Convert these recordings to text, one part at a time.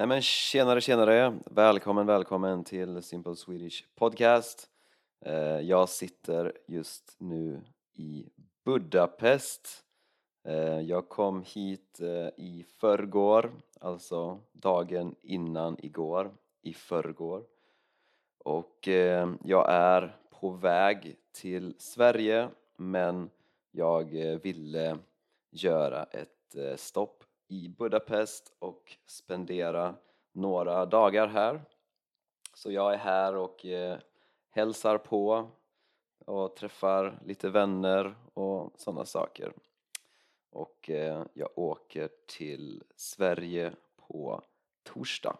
Nej men tjenare tjenare, välkommen välkommen till Simple Swedish Podcast. Eh, jag sitter just nu i Budapest. Eh, jag kom hit eh, i förrgår, alltså dagen innan igår, i förrgår. Och jag är på väg till Sverige men jag ville göra ett stopp i Budapest och spendera några dagar här. Så jag är här och eh, hälsar på och träffar lite vänner och sådana saker. Och eh, jag åker till Sverige på torsdag.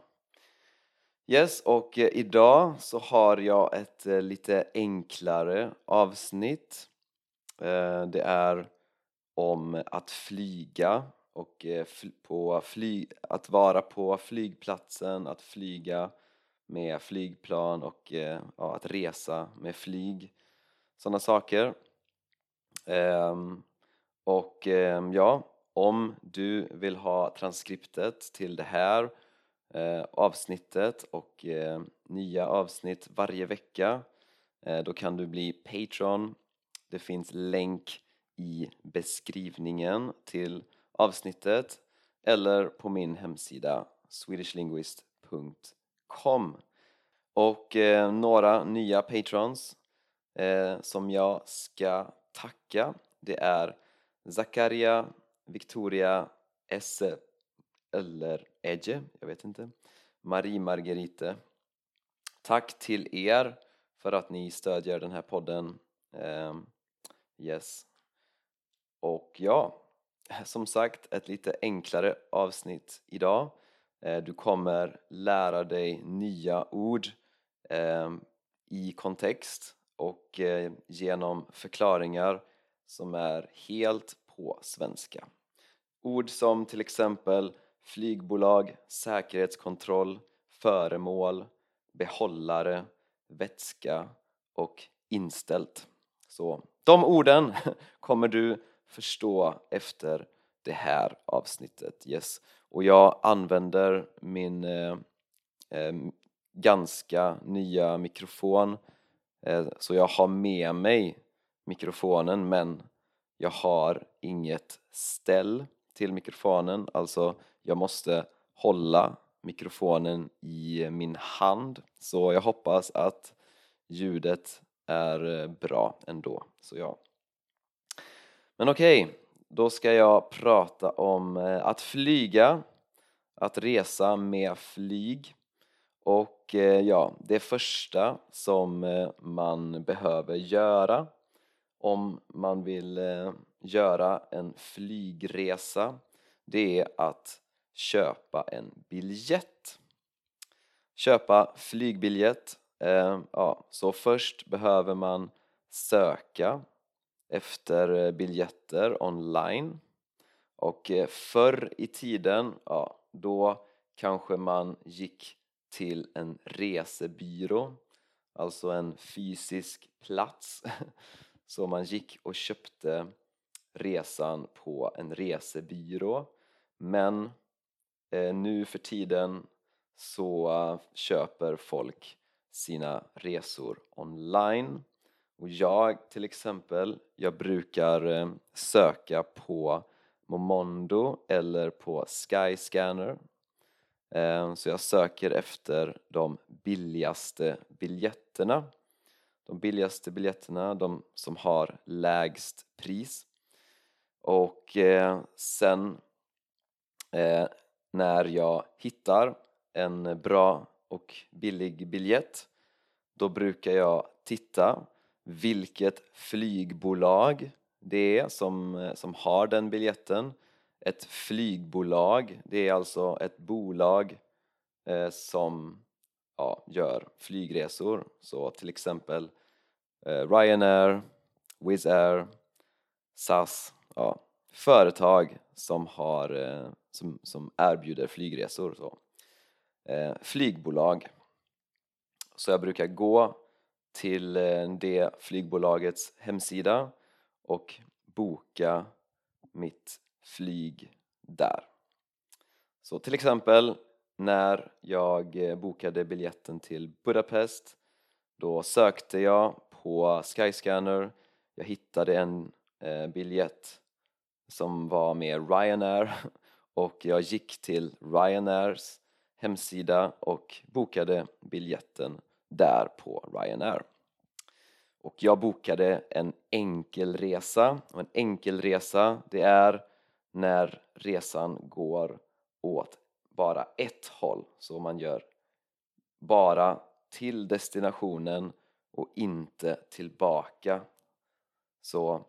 Yes, och eh, idag så har jag ett eh, lite enklare avsnitt. Eh, Det är om att flyga och eh, på fly, att vara på flygplatsen, att flyga med flygplan och eh, ja, att resa med flyg. Sådana saker. Um, och um, ja, om du vill ha transkriptet till det här uh, avsnittet och uh, nya avsnitt varje vecka uh, då kan du bli Patreon. Det finns länk i beskrivningen till avsnittet eller på min hemsida swedishlinguist.com och eh, några nya patrons eh, som jag ska tacka det är Zakaria, Victoria, Esse eller Edge, jag vet inte Marie Margerite Tack till er för att ni stödjer den här podden eh, Yes. Och ja, som sagt ett lite enklare avsnitt idag eh, Du kommer lära dig nya ord ehm, i kontext och eh, genom förklaringar som är helt på svenska. Ord som till exempel flygbolag, säkerhetskontroll, föremål, behållare, vätska och inställt. Så de orden kommer du förstå efter det här avsnittet. Yes. Och jag använder min eh, eh, ganska nya mikrofon eh, så jag har med mig mikrofonen men jag har inget ställ till mikrofonen alltså jag måste hålla mikrofonen i min hand så jag hoppas att ljudet är eh, bra ändå så ja men okej, då ska jag prata om eh, att flyga att resa med flyg. Och eh, ja, det första som eh, man behöver göra om man vill göra en flygresa det är att köpa en biljett. Köpa flygbiljett ja, så först behöver man söka efter eh, biljetter online. Och eh, förr i tiden, ja, då kanske man gick till en resebyrå alltså en fysisk plats så man gick och köpte resan på en resebyrå. Men eh, nu för tiden så eh, köper folk sina resor online och jag till exempel, jag brukar eh, söka på Momondo eller på Skyscanner. Eh, så jag söker efter de billigaste biljetterna. De billigaste biljetterna, de som har lägst pris. Och eh, sen när jag hittar en bra och billig biljett då brukar jag titta vilket flygbolag det är som, eh, som har den biljetten. Ett flygbolag, det är alltså ett bolag eh, som ja, gör flygresor. Så till exempel eh, Ryanair, Wizz Air, SAS, ja, företag som, har, eh, som, som erbjuder flygresor så. Eh, flygbolag. Så jag brukar gå till eh, det flygbolagets hemsida och boka mitt flyg där. Så till exempel när jag eh, bokade biljetten till Budapest då sökte jag på Skyscanner jag hittade en eh, biljett som var med Ryanair och jag gick till Ryanairs hemsida och bokade biljetten där på Ryanair. Och jag bokade en enkelresa och en enkelresa det är när resan går åt bara ett håll. Så man gör bara till destinationen och inte tillbaka. Så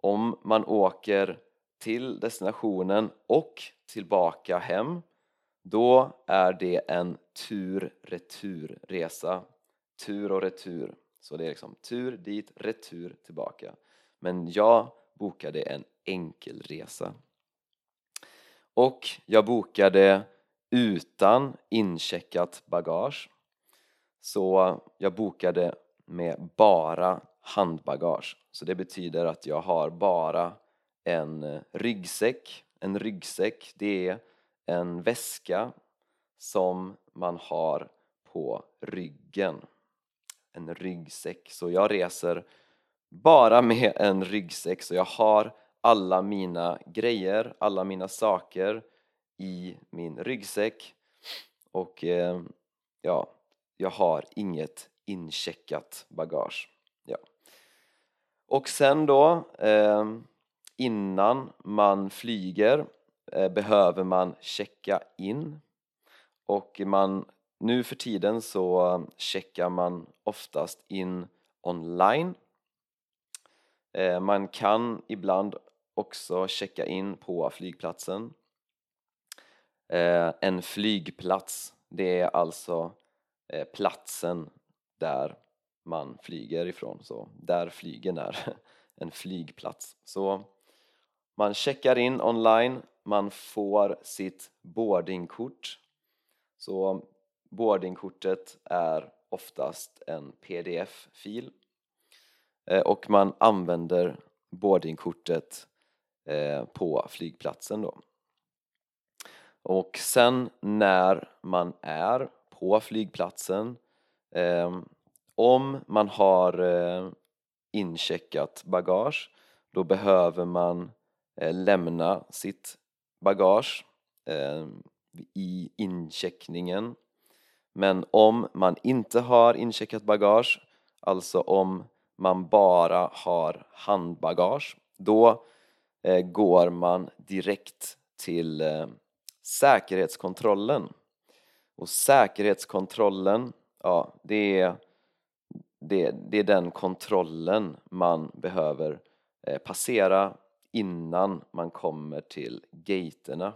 om man åker till destinationen och tillbaka hem då är det en tur-retur-resa. Tur och retur. Så det är liksom tur dit, retur tillbaka. Men jag bokade en enkelresa och jag bokade utan incheckat bagage. Så jag bokade med bara handbagage. Så det betyder att jag har bara en ryggsäck. En ryggsäck det är en väska som man har på ryggen en ryggsäck så jag reser bara med en ryggsäck så jag har alla mina grejer, alla mina saker i min ryggsäck och eh, ja, jag har inget incheckat bagage. Ja. Och sen då, eh, innan man flyger Eh, behöver man checka in. Och man, nu för tiden så checkar man oftast in online. Eh, man kan ibland också checka in på flygplatsen. Eh, en flygplats det är alltså platsen där man flyger ifrån. Så där flygen är en flygplats. Så man checkar in online man får sitt boardingkort. Så boardingkortet är oftast en pdf-fil eh, och man använder boardingkortet eh, på flygplatsen då. Och sen när man är på flygplatsen eh, om man har incheckat bagage då behöver man lämna sitt bagage ehm, i incheckningen men om man inte har incheckat bagage, alltså om man bara har handbagage, då eh, går man direkt till eh, säkerhetskontrollen. Och säkerhetskontrollen, ja, det är, det, det är den kontrollen man behöver eh, passera innan man kommer till gaterna.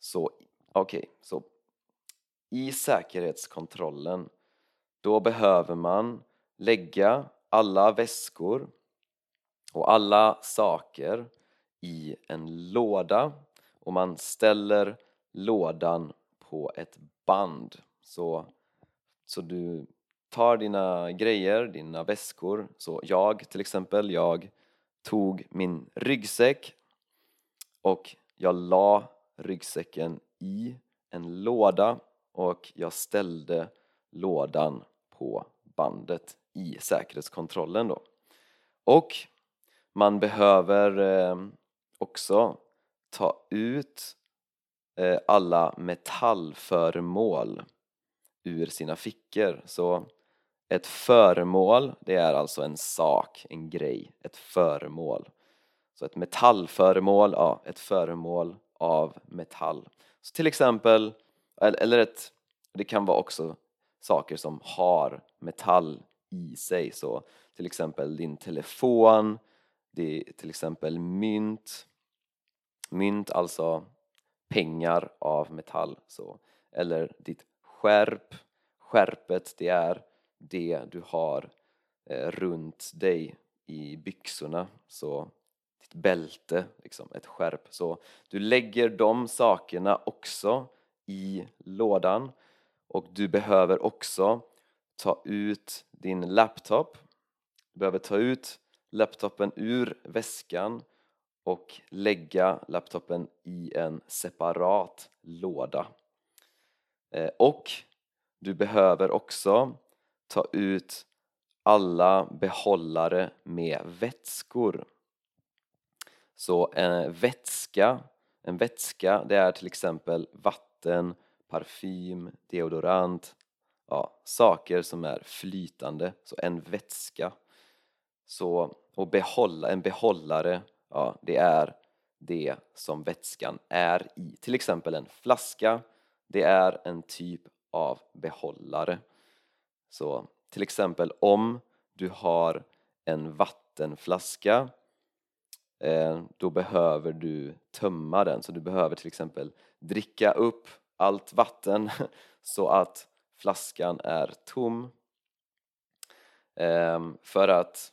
Så okej, okay, så i säkerhetskontrollen då behöver man lägga alla väskor och alla saker i en låda och man ställer lådan på ett band så, så du tar dina grejer, dina väskor så jag till exempel, jag tog min ryggsäck och jag la ryggsäcken i en låda och jag ställde lådan på bandet i säkerhetskontrollen då. Och man behöver eh, också ta ut eh, alla metallföremål ur sina fickor. Så ett föremål, det är alltså en sak, en grej, ett föremål. Så ett metallföremål, ja, ett föremål av metall. Så till exempel eller ett, det kan vara också saker som har metall i sig så till exempel din telefon, det är till exempel mynt mynt alltså pengar av metall så eller ditt skärp skärpet det är det du har eh, runt dig i byxorna. Så ditt bälte, liksom, ett skärp. Så du lägger de sakerna också i lådan. Och du behöver också ta ut din laptop. Du behöver ta ut laptopen ur väskan och lägga laptopen i en separat låda. Eh, och du behöver också ta ut alla behållare med vätskor. Så en vätska, en vätska det är till exempel vatten, parfym, deodorant, ja, saker som är flytande, så en vätska. Så, och behålla, en behållare, ja, det är det som vätskan är i. Till exempel en flaska, det är en typ av behållare. Så till exempel om du har en vattenflaska eh, då behöver du tömma den. Så du behöver till exempel dricka upp allt vatten så att flaskan är tom. Eh, för att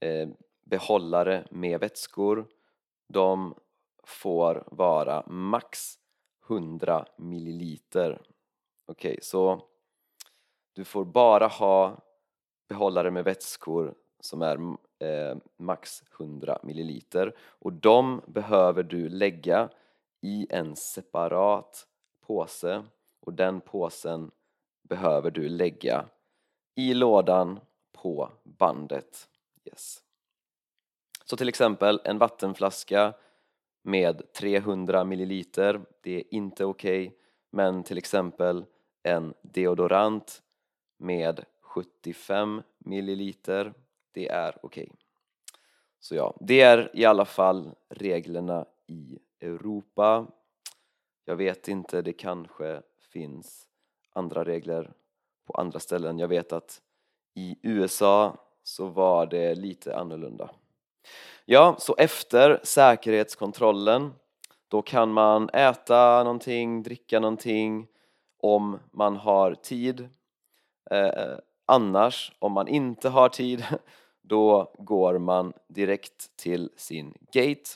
eh, behållare med vätskor de får vara max 100 milliliter. Okej, okay, så du får bara ha behållare med vätskor som är eh, max 100 milliliter och de behöver du lägga i en separat påse och den påsen behöver du lägga i lådan på bandet. Yes. Så till exempel en vattenflaska med 300 milliliter, det är inte okej okay, men till exempel en deodorant med 75 milliliter, det är okej. Okay. Så ja, det är i alla fall reglerna i Europa. Jag vet inte, det kanske finns andra regler på andra ställen. Jag vet att i USA så var det lite annorlunda. Ja, så efter säkerhetskontrollen då kan man äta någonting, dricka någonting om man har tid. Eh, annars, om man inte har tid, då går man direkt till sin gate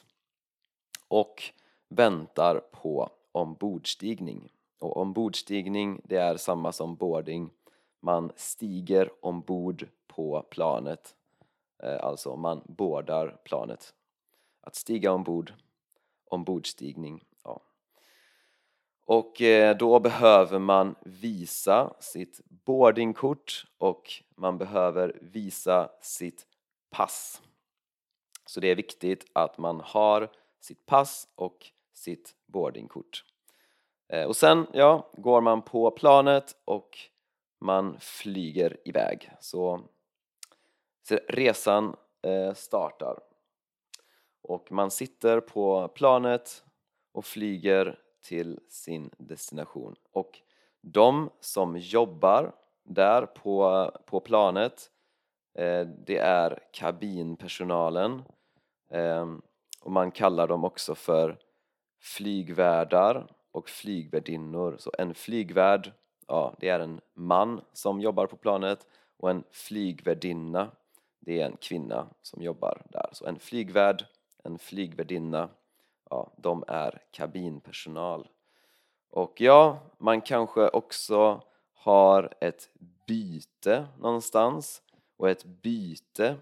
och väntar på ombordstigning. Och ombordstigning, det är samma som boarding. Man stiger ombord på planet, eh, alltså man boardar planet. Att stiga ombord, ombordstigning. Och eh, då behöver man visa sitt boardingkort och man behöver visa sitt pass. Så det är viktigt att man har sitt pass och sitt boardingkort. Eh, och sen, ja, går man på planet och man flyger iväg. Så, så resan eh, startar. Och man sitter på planet och flyger till sin destination. Och de som jobbar där på, på planet eh, det är kabinpersonalen ehm, och man kallar dem också för flygvärdar och flygvärdinnor. Så en flygvärd, ja, det är en man som jobbar på planet och en flygvärdinna, det är en kvinna som jobbar där. Så en flygvärd, en flygvärdinna, ja, de är kabinpersonal. Och ja, man kanske också har ett byte någonstans och ett byte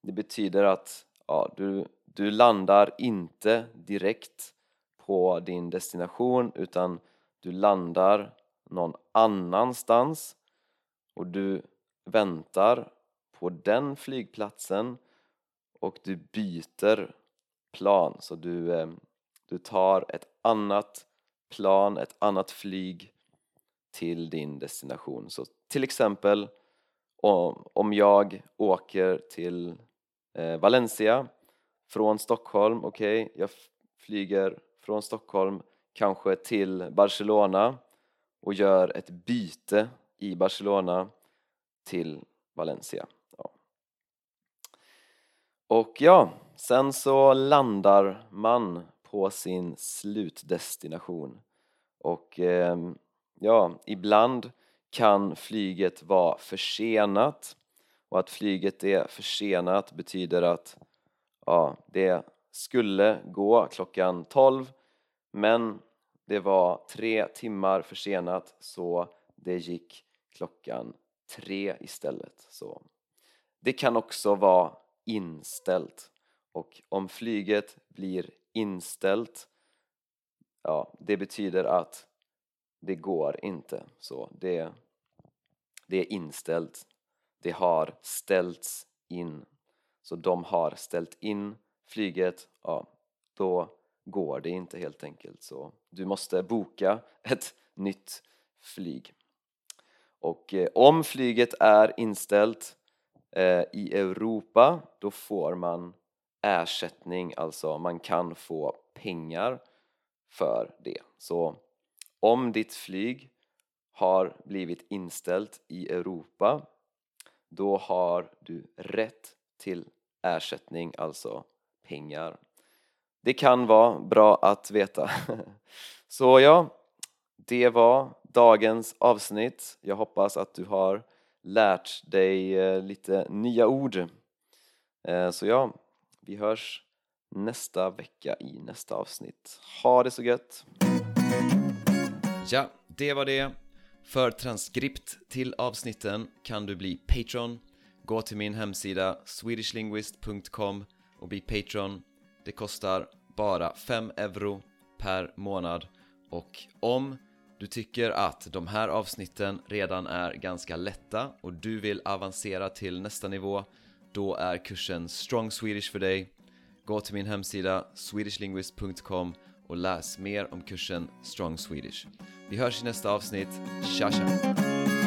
det betyder att ja, du, du landar inte direkt på din destination utan du landar någon annanstans och du väntar på den flygplatsen och du byter plan så du, ehm, du tar ett annat plan, ett annat flyg till din destination. Så till exempel om jag åker till eh, Valencia från Stockholm, okej, okay, jag flyger från Stockholm kanske till Barcelona och gör ett byte i Barcelona till Valencia. Ja. Och ja, sen så landar man på sin slutdestination. Och eh, ja, ibland kan flyget vara försenat. Och att flyget är försenat betyder att ja, det skulle gå klockan 12 men det var tre timmar försenat så det gick klockan tre istället. Så det kan också vara inställt och om flyget blir inställt ja, det betyder att det går inte så. Det, det är inställt. Det har ställts in. Så de har ställt in flyget, ja, då går det inte helt enkelt. Så du måste boka ett nytt flyg. Och eh, om flyget är inställt eh, i Europa, då får man ersättning, alltså man kan få pengar för det. Så om ditt flyg har blivit inställt i Europa då har du rätt till ersättning, alltså pengar. Det kan vara bra att veta. Så ja, det var dagens avsnitt. Jag hoppas att du har lärt dig eh, lite nya ord. Eh, så ja, vi hörs nästa vecka i nästa avsnitt. Ha det så gött! Ja, det var det. För transkript till avsnitten kan du bli Patreon. Gå till min hemsida swedishlinguist.com och bli Patreon. Det kostar bara 5 euro per månad och om du tycker att de här avsnitten redan är ganska lätta och du vill avancera till nästa nivå då är kursen Strong Swedish för dig. Gå till min hemsida swedishlinguist.com och läs mer om kursen Strong Swedish. Vi hörs i nästa avsnitt. Tja tja!